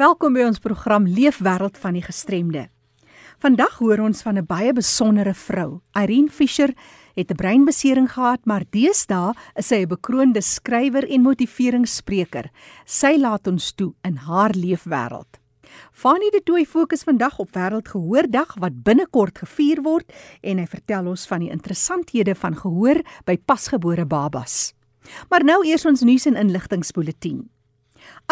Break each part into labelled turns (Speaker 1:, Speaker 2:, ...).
Speaker 1: Welkom by ons program Leefwêreld van die Gestremde. Vandag hoor ons van 'n baie besondere vrou. Irene Fischer het 'n breinbesering gehad, maar deesdae is sy 'n bekroonde skrywer en motiveringsspreker. Sy laat ons toe in haar leefwêreld. Fanie de Tooi fokus vandag op Wêreldgehoordag wat binnekort gevier word en hy vertel ons van die interessanthede van gehoor by pasgebore babas. Maar nou eers ons nuus en inligtingspulsatie.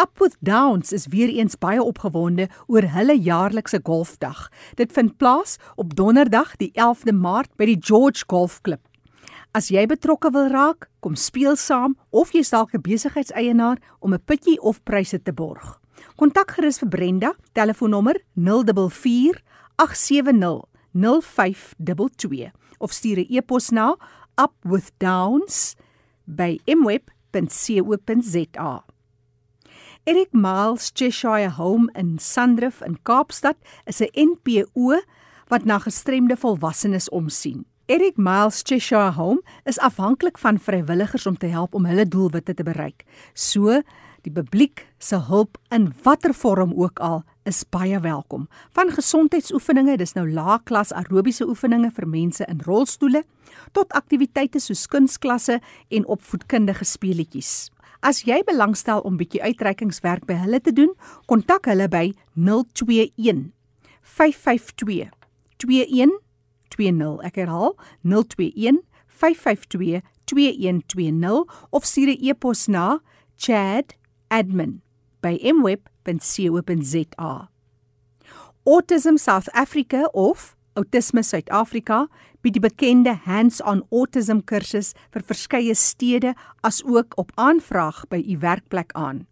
Speaker 1: Upwith Downs is weer eens baie opgewonde oor hulle jaarlikse golfdag. Dit vind plaas op Donderdag die 11de Maart by die George Golf Club. As jy betrokke wil raak, kom speel saam of jy dalk 'n besigheidseienaar om 'n pitjie of pryse te borg. Kontak gerus vir Brenda, telefoonnommer 044 870 0522 of stuur 'n e-pos na upwithdowns@mweb.co.za. Eric Miles Cheshire Home in Sandrift in Kaapstad is 'n NPO wat na gestremde volwassenes omsien. Eric Miles Cheshire Home is afhanklik van vrywilligers om te help om hulle doelwitte te bereik. So, die publiek se hulp in watter vorm ook al is baie welkom. Van gesondheidsoefeninge, dis nou laagklas aerobiese oefeninge vir mense in rolstoele, tot aktiwiteite soos kunsklasse en opvoedkundige speletjies. As jy belangstel om bietjie uitreikingswerk by hulle te doen, kontak hulle by 021 552 2120. Ek herhaal 021 552 2120 of stuur 'n e-pos na chad@mweb.co.za. Autism South Africa of Autisme Suid-Afrika bied die bekende Hands-on Autism kursus vir verskeie stede as ook op aanvraag by u werkplek aan.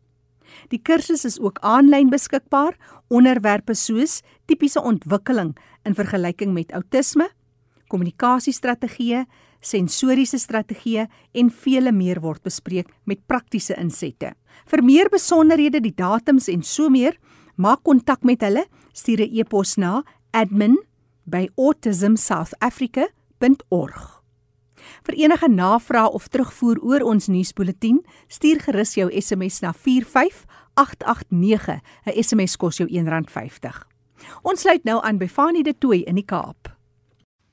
Speaker 1: Die kursus is ook aanlyn beskikbaar. Onderwerpe soos tipiese ontwikkeling in vergelyking met outisme, kommunikasiestrategieë, sensoriese strategieë en vele meer word bespreek met praktiese insette. Vir meer besonderhede, die datums en so meer, maak kontak met hulle. Stuur 'n e-pos na admin by autismsouthafrica.org. Vir enige navrae of terugvoer oor ons nuusbulletin, stuur gerus jou SMS na 45889. 'n SMS kos jou R1.50. Ons sluit nou aan by Fanie de Tooi in die Kaap.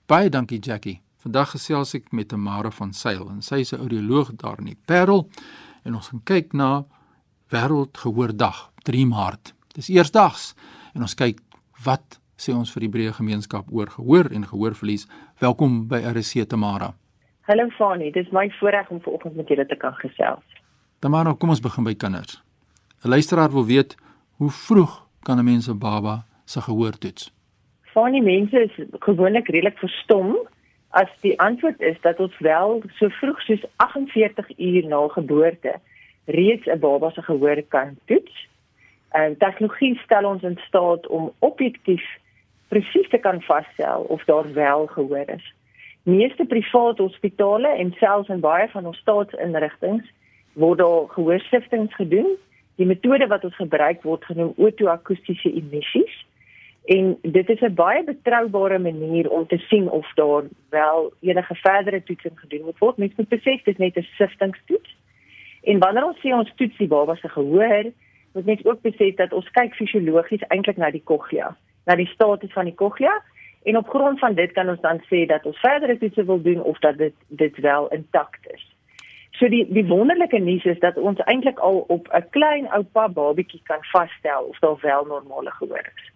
Speaker 2: Baie dankie Jackie. Vandag gesels ek met Tamara van Sail en sy is 'n audioloog daar in die Parel en ons gaan kyk na Wêreldgehoordag 3 Maart. Dis eersdags en ons kyk wat sê ons vir die breë gemeenskap oor gehoor en gehoorverlies. Welkom by RC Tamara.
Speaker 3: Hallo Fani, dit is my voorreg om vanoggend met julle te kan gesels.
Speaker 2: Tamara, kom ons begin by kinders. 'n Luisteraar wil weet hoe vroeg kan 'n mens 'n baba se gehoor toets?
Speaker 3: Fani, mense is gewoonlik redelik verstom as die antwoord is dat ons wel so vroeg soos 48 uur na geboorte reeds 'n baba se gehoor kan toets. En uh, tegnologie stel ons in staat om objektief presies te kan vasstel of daar wel gehoor is. Meeste private hospitale en selfs in baie van ons staatsinrigtinge word daar gehoorsiftings gedoen. Die metode wat ons gebruik word genoem otoakustiese emissies en dit is 'n baie betroubare manier om te sien of daar wel enige verdere toetsing gedoen moet word. Mens moet besef dit is net 'n siftingstoets. En wanneer ons sê ons toets die baba se gehoor, moet mens ook besef dat ons kyk fisiologies eintlik na die cochlea na die status van die cochlea en op grond van dit kan ons dan sê dat ons verdere toetse wil doen of dat dit dit wel intakt is. So die die wonderlike nuus is dat ons eintlik al op 'n klein oupa babatjie kan vasstel of daar wel normale gehoor is.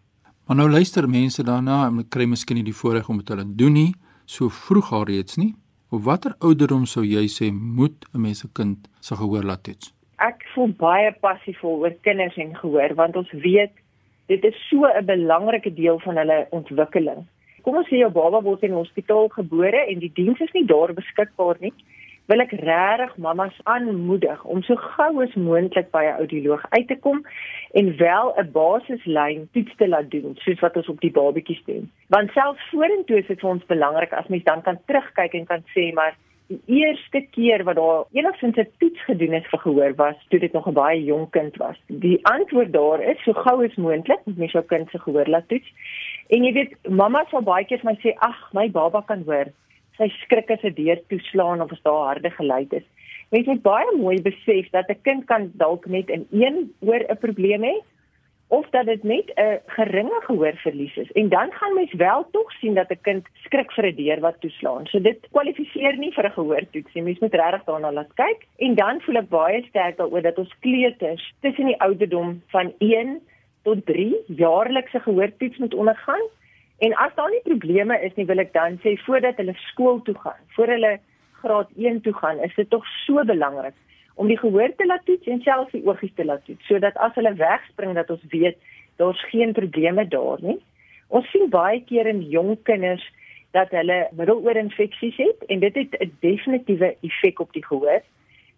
Speaker 2: Maar nou luister mense daarna en kry miskien nie die voorreg om dit hulle doen nie, so vroeg al reeds nie. Op watter ouderdom sou jy sê moet 'n mens se kind se gehoor laat toets?
Speaker 3: Ek voel baie passief oor kinders en gehoor want ons weet dit is so 'n belangrike deel van hulle ontwikkeling. Kom ons sê jou baba word in 'n hospitaal gebore en die diens is nie daar beskikbaar nie. Wil ek regtig mamas aanmoedig om so gou as moontlik by 'n audioloog uit te kom en wel 'n basislyn toets te laat doen soos wat ons op die babatjies doen. Want selfs vorentoe is dit vir ons belangrik as mens dan kan terugkyk en kan sê maar die eerste keer wat daar enigstens 'n toets gedoen is vir gehoor was toe dit nog 'n baie jonk kind was. Die antwoord daar is so gou as moontlik met mens jou kind se gehoor laat toets. En jy weet, mamma sal baie keer vir my sê, "Ag, my baba kan hoor." Sy skrik as 'n deur toeslaan of as daar harde geluid is. Mens moet baie mooi besef dat 'n kind kan dalk net in een oor 'n probleem hê of dat dit net 'n geringe gehoorverlies is. En dan gaan mens wel tog sien dat 'n kind skrik vir 'n deur wat toeslaan. So dit kwalifiseer nie vir 'n gehoortoets nie. Mens moet regtig daarna laat kyk. En dan voel ek baie sterk daaroor dat ons kleuters tussen die ouderdom van 1 tot 3 jaarlikse gehoortoets moet ondergaan. En as daar nie probleme is nie, wil ek dan sê voordat hulle skool toe gaan, voor hulle graad 1 toe gaan, is dit tog so belangrik om die gehoor te laat toets en selfs die oogies te laat toets sodat as hulle wegspring dat ons weet daar's geen probleme daar nie. Ons sien baie keer in jong kinders dat hulle middeloorinfeksies het en dit het 'n definitiewe effek op die gehoor.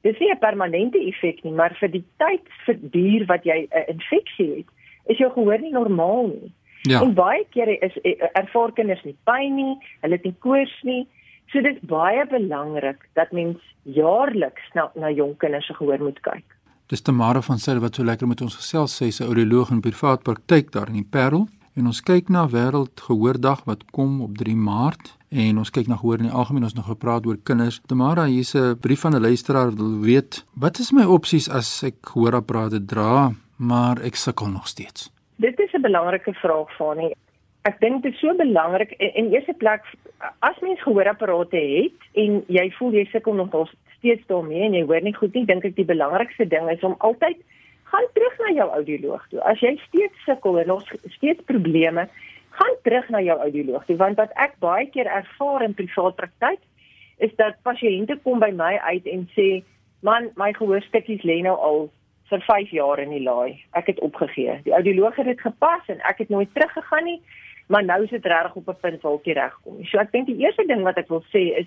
Speaker 3: Dit is nie 'n permanente effek nie, maar vir die tyd vir duur wat jy 'n infeksie het, is jou gehoor nie normaal nie. Ja. En baie kere is ervaar kinders nie pyn nie, hulle het nie koors nie. So dit is baie belangrik dat mens jaarliks na na jong kinders se gehoor moet kyk.
Speaker 2: Dis Tamara van Sail wat so lekker met ons gesels sê sy audioloog in privaat praktyk daar in die Parel en ons kyk na wêreldgehoordag wat kom op 3 Maart en ons kyk na gehoor in die algemeen ons nog gepraat oor kinders. Tamara, hier's 'n brief van 'n luisteraar wat wil weet, wat is my opsies as ek gehoorapparate dra, maar ek sukkel nog steeds?
Speaker 3: Dit is 'n belangrike vraag van nie. Ek dink dit is so belangrik in, in eerste plek as mens gehoorapparate het en jy voel jy sukkel nog steeds daarmee en jy hoor nie goed nie, dink ek die belangrikste ding is om altyd gaan terug na jou audioloog toe. As jy steeds sukkel en nog steeds probleme, gaan terug na jou audioloog toe want wat ek baie keer ervaar in privaat praktyk is dat pasiënte kom by my uit en sê, "Man, my gehoorstukkies lê nou al vir 5 jaar in die laai. Ek het opgegee. Die audioloog het dit gepas en ek het nooit teruggegaan nie." Maar nou is dit reg op 'n punt waar jy regkom. So ek dink die eerste ding wat ek wil sê is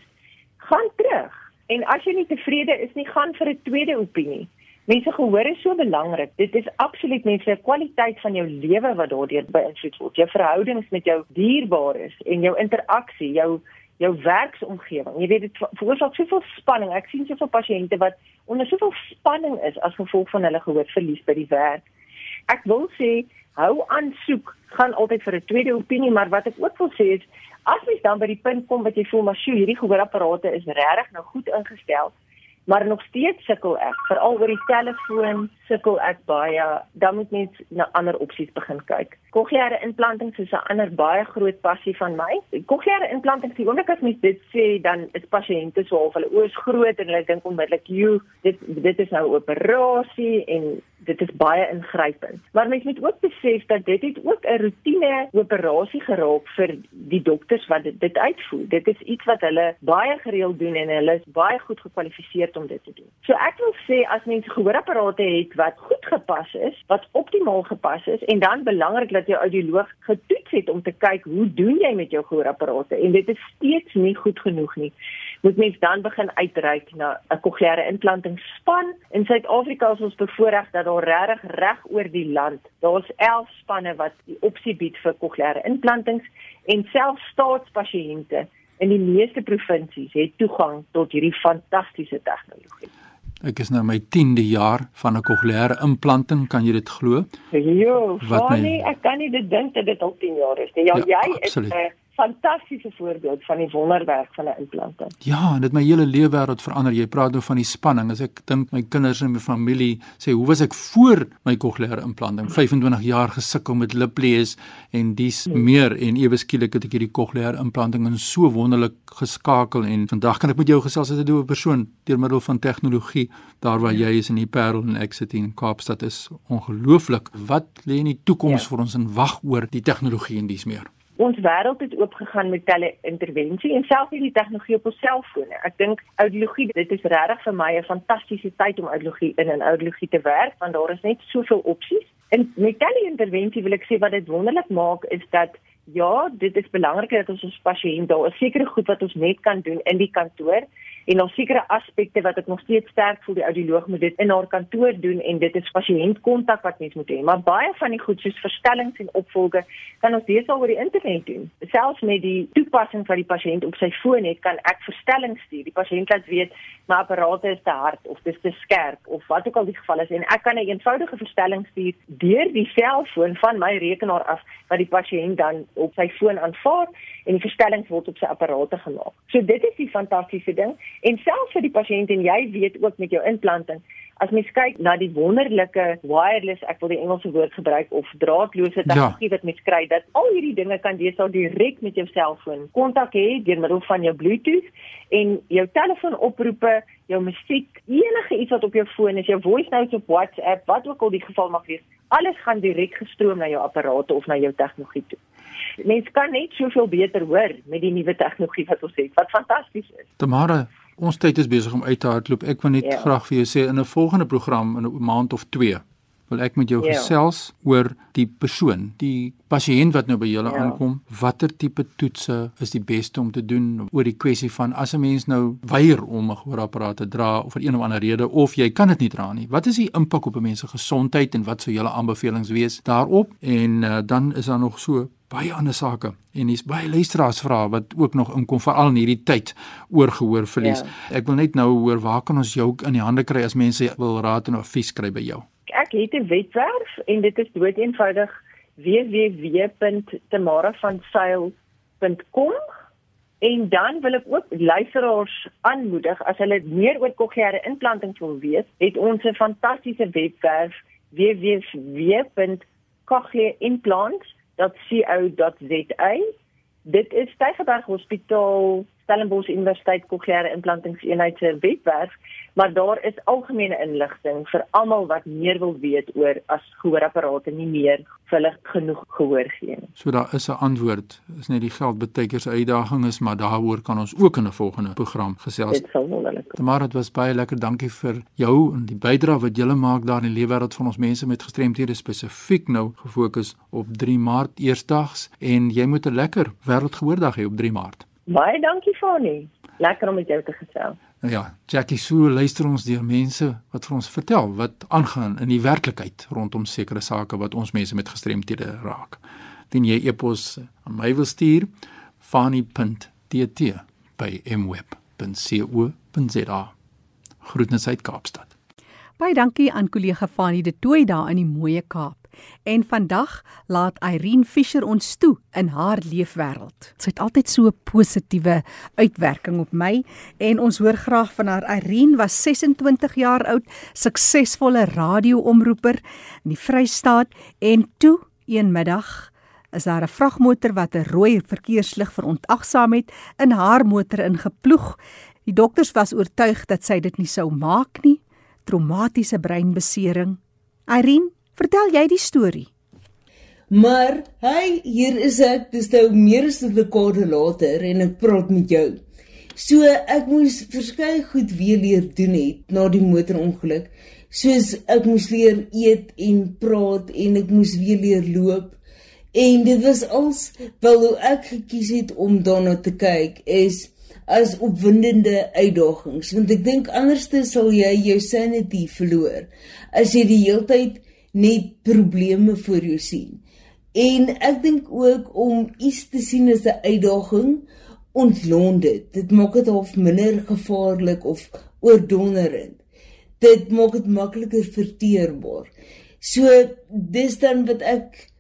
Speaker 3: gaan terug. En as jy nie tevrede is nie, gaan vir 'n tweede opinie. Mense gehoor is so belangrik. Dit is absoluut mense kwaliteit van jou lewe wat daardeur beïnvloed word. Jou verhoudings met jou dierbares en jou interaksie, jou jou werksomgewing. Jy weet dit veroorsaak soveel spanning. Ek sien soveel pasiënte wat onder soveel spanning is as gevolg van hulle gehoorverlies by die werk. Ek wil sê hou aan soek, gaan altyd vir 'n tweede opinie, maar wat ek ook wil sê is as jy dan by die punt kom wat jy voel maar sjoe, hierdie gehoorapparate is regtig nou goed ingestel, maar nog steeds sukkel ek, veral oor die telefoon sukkel ek baie, dan moet mens na ander opsies begin kyk. Kokleaire implantings is 'n ander baie groot passie van my. Kokleaire implantings, die oomblik as mens dit sê, dan is pasiënte so half hulle oë is groot en hulle dink onmiddellik, "Jo, dit dit is nou 'n operasie en dit is baie ingrypend. Maar mens moet ook besef dat dit het ook 'n roetine operasie geraak vir die dokters wat dit, dit uitvoer. Dit is iets wat hulle baie gereeld doen en hulle is baie goed gekwalifiseer om dit te doen. So ek wil sê as mens gehoorapparate het wat goed gepas is, wat optimaal gepas is en dan belangrik dat jou audioloog getoets het om te kyk hoe doen jy met jou gehoorapparate en dit is steeds nie goed genoeg nie. Moet mens dan begin uitreik na 'n kokleaire implantingspan. In Suid-Afrika is ons bevoorreg dat daar regtig reg oor die land, daar's 11 spanne wat die opsie bied vir kokleaire implantings en selfs staatspasiënte in die meeste provinsies het toegang tot hierdie fantastiese tegnologie.
Speaker 2: Ek is nou my 10de jaar van 'n kokleaire implanting, kan jy dit glo?
Speaker 3: Jo, wat nee, ek kan nie dit dink dat dit al 10 jaar is nie. Ja, ja jy absoluut. is 'n uh, fantastiese voorbeeld van die wonderwerk van 'n implanting.
Speaker 2: Ja, en dit my hele lewe wêreld verander. Jy praat nou van die spanning. As ek dink my kinders en my familie sê, "Hoe was ek voor my kokleaire implanting? 25 jaar gesukkel met liplees en dis hmm. meer en ewe skielik het ek hierdie kokleaire implanting en so wonderlik geskakel en vandag kan ek met jou gesels as 'n doewe persoon deur middel van tegnologie daar waar ja. jy is in die Parel en ek sit in Kaapstad is ongelooflik. Wat lê in die toekoms ja. vir ons en wag oor die tegnologie en dis meer?
Speaker 3: Ons wêreld het oopgegaan met tele-intervensie en selfs die tegnologie op ons selfone. Ek dink audiologie, dit is regtig vir my 'n fantastiese tyd om audiologie in 'n audiologie te werk want daar is net soveel opsies. En met tele-intervensie wil ek sê wat dit wonderlik maak is dat ja, dit is belangrik dat ons ons pasiënt daar 'n sekere goed wat ons net kan doen in die kantoor en daar sekere aspekte wat ek nog steeds sterk voel die audioloog moet dit in haar kantoor doen en dit is pasiëntkontak wat mens moet hê. Maar baie van die goed soos verstellings en opvolge kan ons deesdae oor die internet doen. Selfs met die toepassing van die pasiënt op sy foon het kan ek verstellings stuur. Die pasiënt laat weet my apparate is te hard of dis te skerp of wat ook al die geval is. En ek kan 'n eenvoudige verstelling stuur deur die selfoon van my rekenaar af wat die pasiënt dan op sy foon aanvaar en die verstellings word op sy apparate gemaak. So dit is die fantastiese ding En selfs vir die pasiënt en jy weet ook met jou implanting, As mens kyk na die wonderlike wireless, ek wil die Engelse woord gebruik of draadloose tegnologie ja. wat mens kry, dat al hierdie dinge kan deesdae direk met jou selfoon kontak hê deur middel van jou Bluetooth en jou telefoonoproepe, jou musiek, enige iets wat op jou foon is, jou voice notes op WhatsApp, wat ook al die geval mag wees, alles gaan direk gestroom na jou apparate of na jou tegnologie toe. Mens kan net soveel beter hoor met die nuwe tegnologie wat ons het, wat fantasties is.
Speaker 2: Tamara, ons tyd is besig om uit te hardloop. Ek wil net ja. graag vir jou sê in 'n volgende program in 'n maand of 2 wil ek met jou ja. gesels oor die persoon, die pasiënt wat nou by julle ja. aankom. Watter tipe toetse is die beste om te doen oor die kwessie van as 'n mens nou weier om 'n gehoorapparaat te dra of vir een of ander rede of jy kan dit nie dra nie. Wat is die impak op 'n mens se gesondheid en wat sou julle aanbevelings wees daarop? En uh, dan is daar nog so baie ander sake en dis baie luisteraars vra wat ook nog inkom veral in hierdie tyd oor gehoor verlies. Ja. Ek wil net nou hoor waar kan ons jou in die hande kry as mense wil raad en advies kry by jou?
Speaker 3: Ek het 'n webwerf en dit is dood eenvoudig www.tamaravansail.com en dan wil ek ook luisteraars aanmoedig as hulle meer oor kokleaire implanting wil weet, het ons 'n fantastiese webwerf www.cochleaimplants.co.za. Dit is Tygerberg Hospitaal Stellenbosch Universiteit Kokleaire Implantingseenheid se webwerf maar daar is algemene inligting vir almal wat meer wil weet oor as gehoorapparate nie meer hulle genoeg gehoor gee nie.
Speaker 2: So daar is 'n antwoord. Is net die geld beteken se uitdaging is, maar daaroor kan ons ook in 'n volgende program gesels.
Speaker 3: Dit sal wonderlik.
Speaker 2: Maar dit was baie lekker. Dankie vir jou en die bydrae wat jy maak daar in die leefwêreld van ons mense met gestremthede spesifiek nou gefokus op 3 Maart eersdags en jy moet 'n lekker wêreldgehoordag hê op 3 Maart.
Speaker 3: Baie dankie Fanie. Lekker om met jou te gesels.
Speaker 2: Nou ja, Jackie so luister ons deur mense wat vir ons vertel wat aangaan in die werklikheid rondom sekere sake wat ons mense met gestremthede raak. Dien jy epos aan my wil stuur fani.tt by mweb.co.za. Groetens uit Kaapstad.
Speaker 1: Baie dankie aan kollega Fani de Tooi daar in die mooie Kaap. En vandag laat Irene Fischer ons toe in haar leefwêreld. Sy het altyd so 'n positiewe uitwerking op my en ons hoor graag van haar. Irene was 26 jaar oud, suksesvolle radioomroeper in die Vrystaat en toe een middag is daar 'n vragmotor wat 'n rooi verkeerslig verontagsaam het in haar motor ingeploeg. Die dokters was oortuig dat sy dit nie sou maak nie. Traumatiese breinbesering. Irene Vertel jy die storie?
Speaker 4: Maar hy, hier is ek, dis nou meer as 'n dekade later en ek praat met jou. So ek moes verskeie goed weer leer doen het na die motorongeluk. Soos ek moes leer eet en praat en ek moes weer leer loop. En dit was als wel hoe ek gekies het om daarna te kyk is as opwindende uitdagings want ek dink anderste sal jy jou sanity verloor as jy die hele tyd net probleme voor jou sien. En ek dink ook om iets te sien as 'n uitdaging ontlont dit. Dit maak dit half minder gevaarlik of oordonderend. Dit maak dit makliker verteerbaar. So dis dan wat ek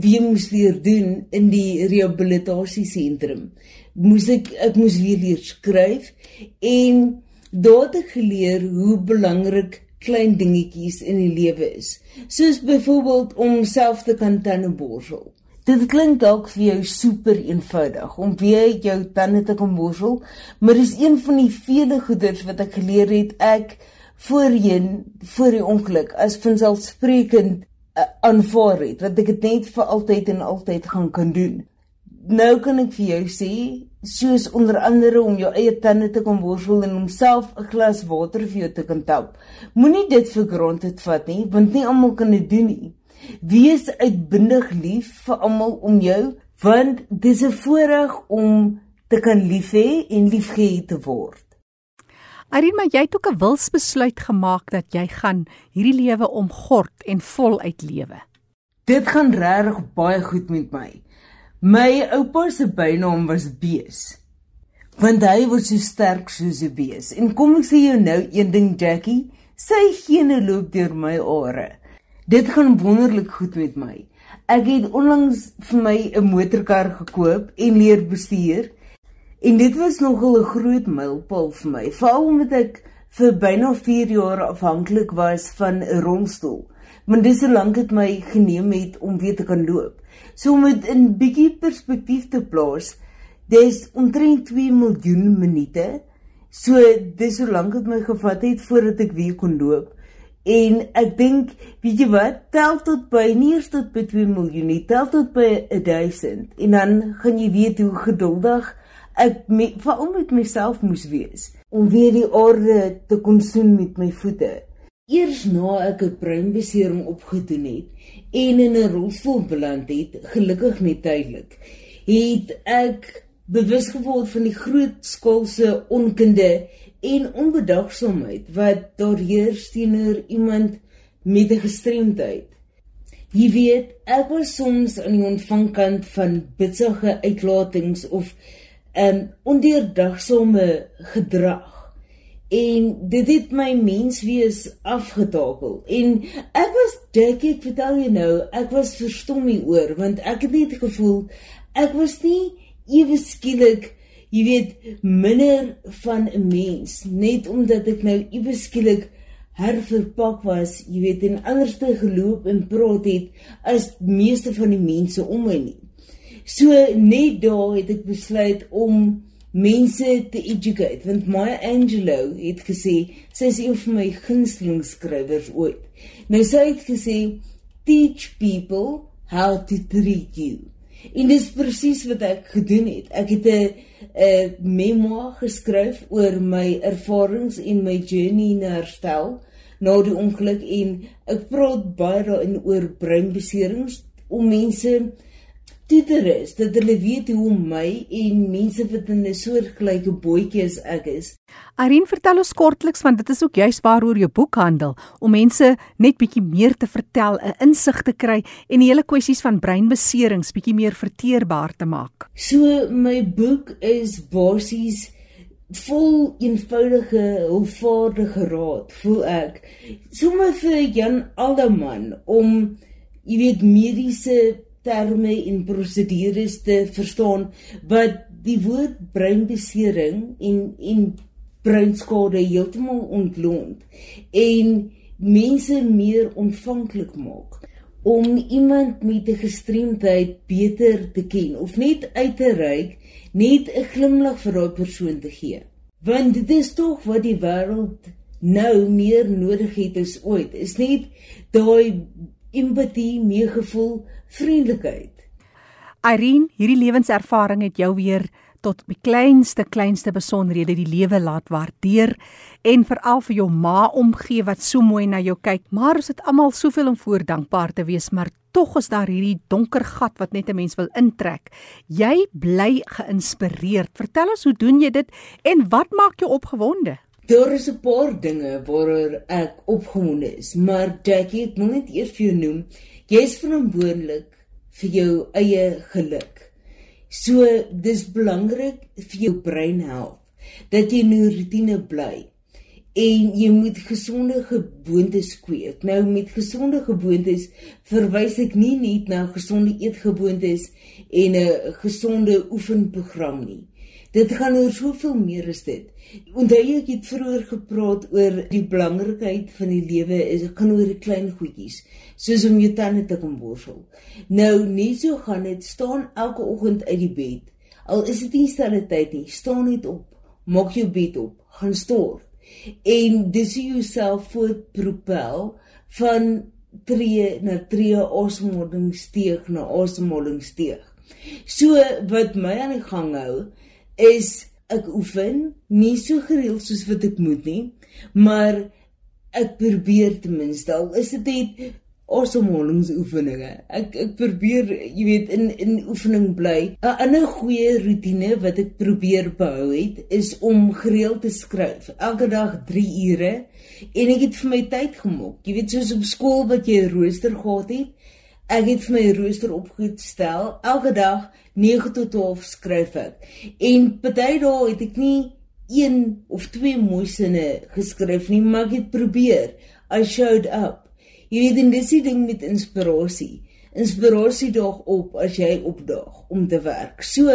Speaker 4: wie moes leer doen in die rehabilitasiesentrum. Moes ek ek moes weer leer skryf en daar het ek geleer hoe belangrik klein dingetjies in die lewe is. Soos byvoorbeeld om self te kan tande borsel. Dit klink dalk vir jou super eenvoudig om weer jou tande te kan borsel, maar dis een van die vele goeders wat ek geleer het ek voorheen voor die ongeluk as vanselfsprekend uh, aanvaar het wat ek dit net vir altyd en altyd gaan kan doen. Nou kan ek vir jou sê soos onder andere om jou eie tande te kom borsel en om self 'n glas water vir jou te kan tap. Moenie dit vir granted vat nie, want nie almal kan dit doen nie. Wees uitbundig lief vir almal om jou, want dis 'n voorreg om te kan lief hê en liefgehad te word.
Speaker 1: Irene, maar jy het ook 'n wilsbesluit gemaak dat jy gaan hierdie lewe omgord en voluit lewe.
Speaker 4: Dit gaan regtig baie goed met my. My oupa se bynaam was Bees. Want hy was so sterk soos 'n bees. En kom ek sê jou nou een ding Jackie, sy gene loop deur my ore. Dit gaan wonderlik goed met my. Ek het onlangs vir my 'n motorkar gekoop en leer bestuur. En dit was nogal 'n groot mylpaal vir my, veral omdat ek vir byna 4 jaar afhanklik was van 'n rolstoel. Want dis so lank dit my geneem het om weer te kan loop. So om dit in bietjie perspektief te plaas, dis omtrent 2 miljoen minute. So dis so lank dit my gevat het voordat ek weer kon loop. En ek dink, weet jy wat, tel tot by nie eers tot by 2 miljoen nie, tel tot by 1000 en dan gaan jy weet hoe geduldig ek veral met myself moes wees om weer die aarde te kon soen met my voete. Eers na ek 'n breinbesering opgedoen het en in 'n rolstoel beland het, gelukkig net tydelik, het ek bewus geword van die groot skaalse onkunde en onbedagsaamheid wat daar heers teenoor iemand met 'n gestremdheid. Jy weet, ek was soms aan die ontvangkant van bitsige uitlatings of 'n um, ondeurdagsame gedrag en dit het my menswees afgetakel. En ek was dik ek vertel jou nou ek was verstom hieroor want ek het net gevoel ek was nie ewe skielik jy weet minder van 'n mens. Net omdat ek nou ewe skielik herverpak was jy weet en anderste geloop en praat het as meeste van die mense om my nie. So net daar het ek besluit om mense te educate want Maya Angelou het gesê sy is een van my gunsteling skrywers ooit. Nou sy het gesê teach people how to treat you. En dis presies wat ek gedoen het. Ek het 'n 'n memoir geskryf oor my ervarings en my journey na herstel na die ongeluk en ek praat baie daarin oor breinbeserings om mense Titer is dat hulle weet hoe om my en mense wat in 'n soortgelyke bootjie as ek is.
Speaker 1: Irene, vertel ons kortliks want dit is ook juist waaroor jou boek handel om mense net bietjie meer te vertel, 'n insig te kry en die hele kwessies van breinbeserings bietjie meer verteerbaar te maak.
Speaker 4: So my boek is basies vol eenvoudige hulpvaardige raad, voel ek. Sommige vir Jan Alderman om jy weet mediese terme en prosedures te verstaan wat die woord breinbesering en en breinskade heeltemal ontlont en mense meer ontvanklik maak om iemand met 'n gestremdheid beter te ken of net uit te reik net 'n glimlag vir daai persoon te gee. Want dit is tog wat die wêreld nou meer nodig het as ooit. Is net daai empatie, meegevoel, vriendelikheid.
Speaker 1: Irene, hierdie lewenservaring het jou weer tot die kleinste kleinste besonderhede die lewe laat waardeer en veral vir jou ma omgee wat so mooi na jou kyk. Maar ons het almal soveel om voor dankbaar te wees, maar tog is daar hierdie donker gat wat net 'n mens wil intrek. Jy bly geïnspireerd. Vertel ons, hoe doen jy dit en wat maak jou opgewonde?
Speaker 4: Daar is 'n paar dinge waaroor ek opgewonde is, maar Jackie, ek moet net eers vir jou noem, jy is verantwoordelik vir jou eie geluk. So, dis belangrik vir jou brein help dat jy 'n rotine bly en jy moet gesonde gewoontes kweek. Nou met gesonde gewoontes verwys ek nie net na gesonde eetgewoontes en 'n gesonde oefenprogram nie. Dit gaan oor soveel meer as dit. Onthou ek het vroeër gepraat oor die belangrikheid van die lewe is dit gaan oor die klein goedjies, soos om jou tande te kom borsel. Nou nie so gaan dit staan elke oggend uit die bed. Al is dit nie stelle tyd nie, staan net op, maak jou bed op, gaan stort. En dis jouself voor propel van tree na tree asemhalingsteeg na asemhalingsteeg. So wat my aan die gang hou is ek oefen nie so gereeld soos wat ek moet nie, maar ek probeer ten minste al is dit net asemhalingsoefeninge. Ek ek probeer, jy weet, in in oefening bly. 'n Ander goeie rotine wat ek probeer behou het, is om gereeld te skryf. Elke dag 3 ure en ek het vir my tyd gemaak. Jy weet, soos op skool wat jy 'n rooster gehad het, Ek het my rooster opgestel. Elke dag 9 tot 12 skryf ek. En party dae het ek nie een of twee mooi sinne geskryf nie, maar ek het probeer. I showed up. Jy weet, en dis die ding met inspirasie. inspirasie daag op as jy opdaag om te werk. So,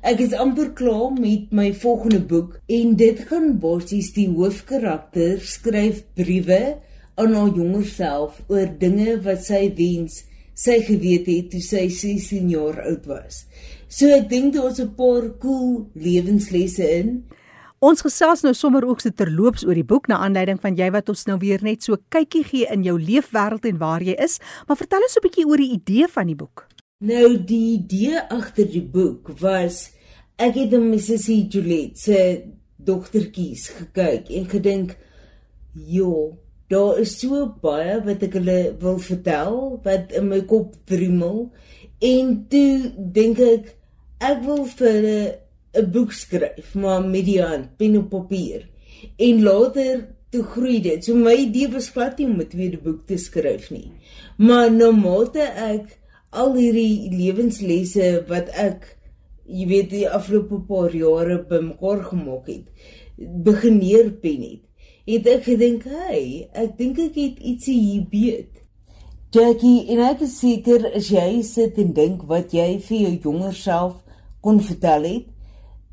Speaker 4: ek is amper klaar met my volgende boek en dit gaan basies die hoofkarakter skryf briewe aan haar jonger self oor dinge wat sy wens sy geweet het toe sy 16 jaar oud was. So ek dink daar's 'n paar cool lewenslesse in.
Speaker 1: Ons gesels nou sommer ook se terloops oor die boek na aanleiding van jy wat ons nou weer net so kykie gee in jou leefwêreld en waar jy is, maar vertel ons 'n bietjie oor die idee van die boek.
Speaker 4: Nou die idee agter die boek was ek het hom Mrs. Juliet se dogtertjies gekyk en gedink, "Jo, daar is so baie wat ek hulle wil vertel wat in my kop wrimmel." En toe dink ek ek wil vir hulle 'n boek skryf, maar met die hand, pen op papier. En later toe groei dit. So my idee was glad nie om 'n tweede boek te skryf nie. Maar nou mate ek al hierdie lewenslesse wat ek jy weet die afgelope paar jare bymekaar gemaak het, begin neerpen het. Het ek gedink, "Hey, ek dink ek het ietsie hier beet." Jackie, en ek is seker as jy sit en dink wat jy vir jou jonger self kon vertel het,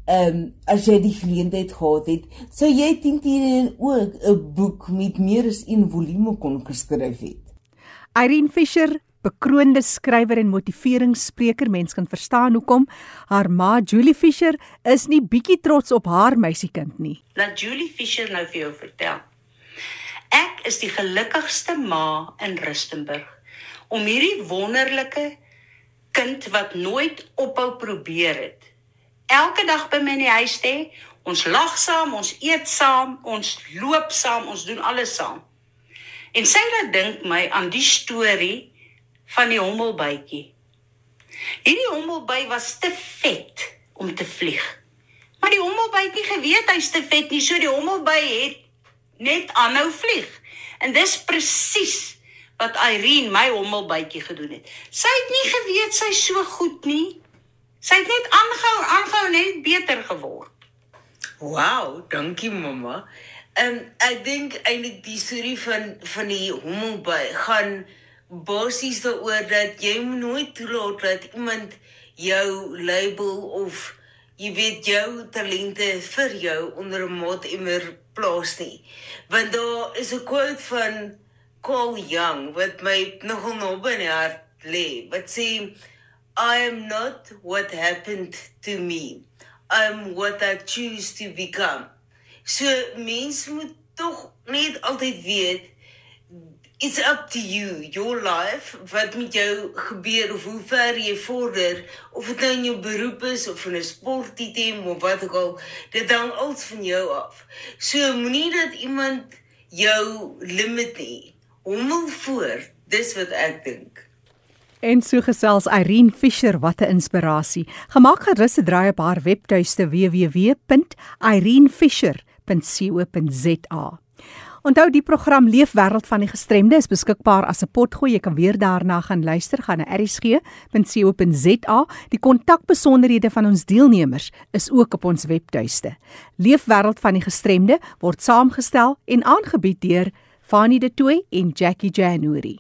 Speaker 4: ehm um, as jy die geleentheid gehad het, sou jy dink jy ook 'n boek met meer as een volume kon geskryf het.
Speaker 1: Irene Fischer, bekroonde skrywer en motiveringsspreker, mens kan verstaan hoekom haar ma Julie Fischer is nie bietjie trots op haar meisiekind nie.
Speaker 5: Laat Julie Fischer nou vir jou vertel. Ek is die gelukkigste ma in Rustenburg om hierdie wonderlike kind wat nooit ophou probeer het elke dag by my in die huis te hê. Ons lag saam, ons eet saam, ons loop saam, ons doen alles saam. En sy laat dink my aan die storie van die hommelbytjie. Hierdie hommelby was te vet om te vlieg. Maar die hommelbytjie geweet hy's te vet nie, so die hommelby het net aanhou vlieg. En dis presies wat Irene my hommelbytjie gedoen het. Sy het nie geweet sy's so goed nie. Sy het net aangehou, aangehou net beter geword.
Speaker 4: Wow, dankie mamma. Ehm um, ek dink eintlik die storie van van die hommelby gaan basies daaroor dat jy nooit toelaat dat iemand jou label of jy weet jou talente vir jou onder 'n maat immer plaas nie. Want daar is 'n quote van Carl Jung wat my nogal naby aan die hart lê. Wat sê I am not what happened to me. I'm what I choose to become. So mens moet tog net altyd weet it's up to you, your life, wat met jou gebeur of hoe ver jy vorder of dit nou in jou beroep is of in 'n sportitem of wat ook al, dit hang alles van jou af. So moenie dat iemand jou limit nie. Hommel voor, dis wat ek dink.
Speaker 1: En so gesels Irene Fischer, wat 'n inspirasie. Gemaak gerus te draai op haar webtuiste www.irenefischer.co.za. Onthou die program Leefwêreld van die Gestremde is beskikbaar as 'n potgooi. Jy kan weer daarna gaan luister gaan na erisg.co.za. Die kontakbesonderhede van ons deelnemers is ook op ons webtuiste. Leefwêreld van die Gestremde word saamgestel en aangebied deur Fanie De Tooy en Jackie January.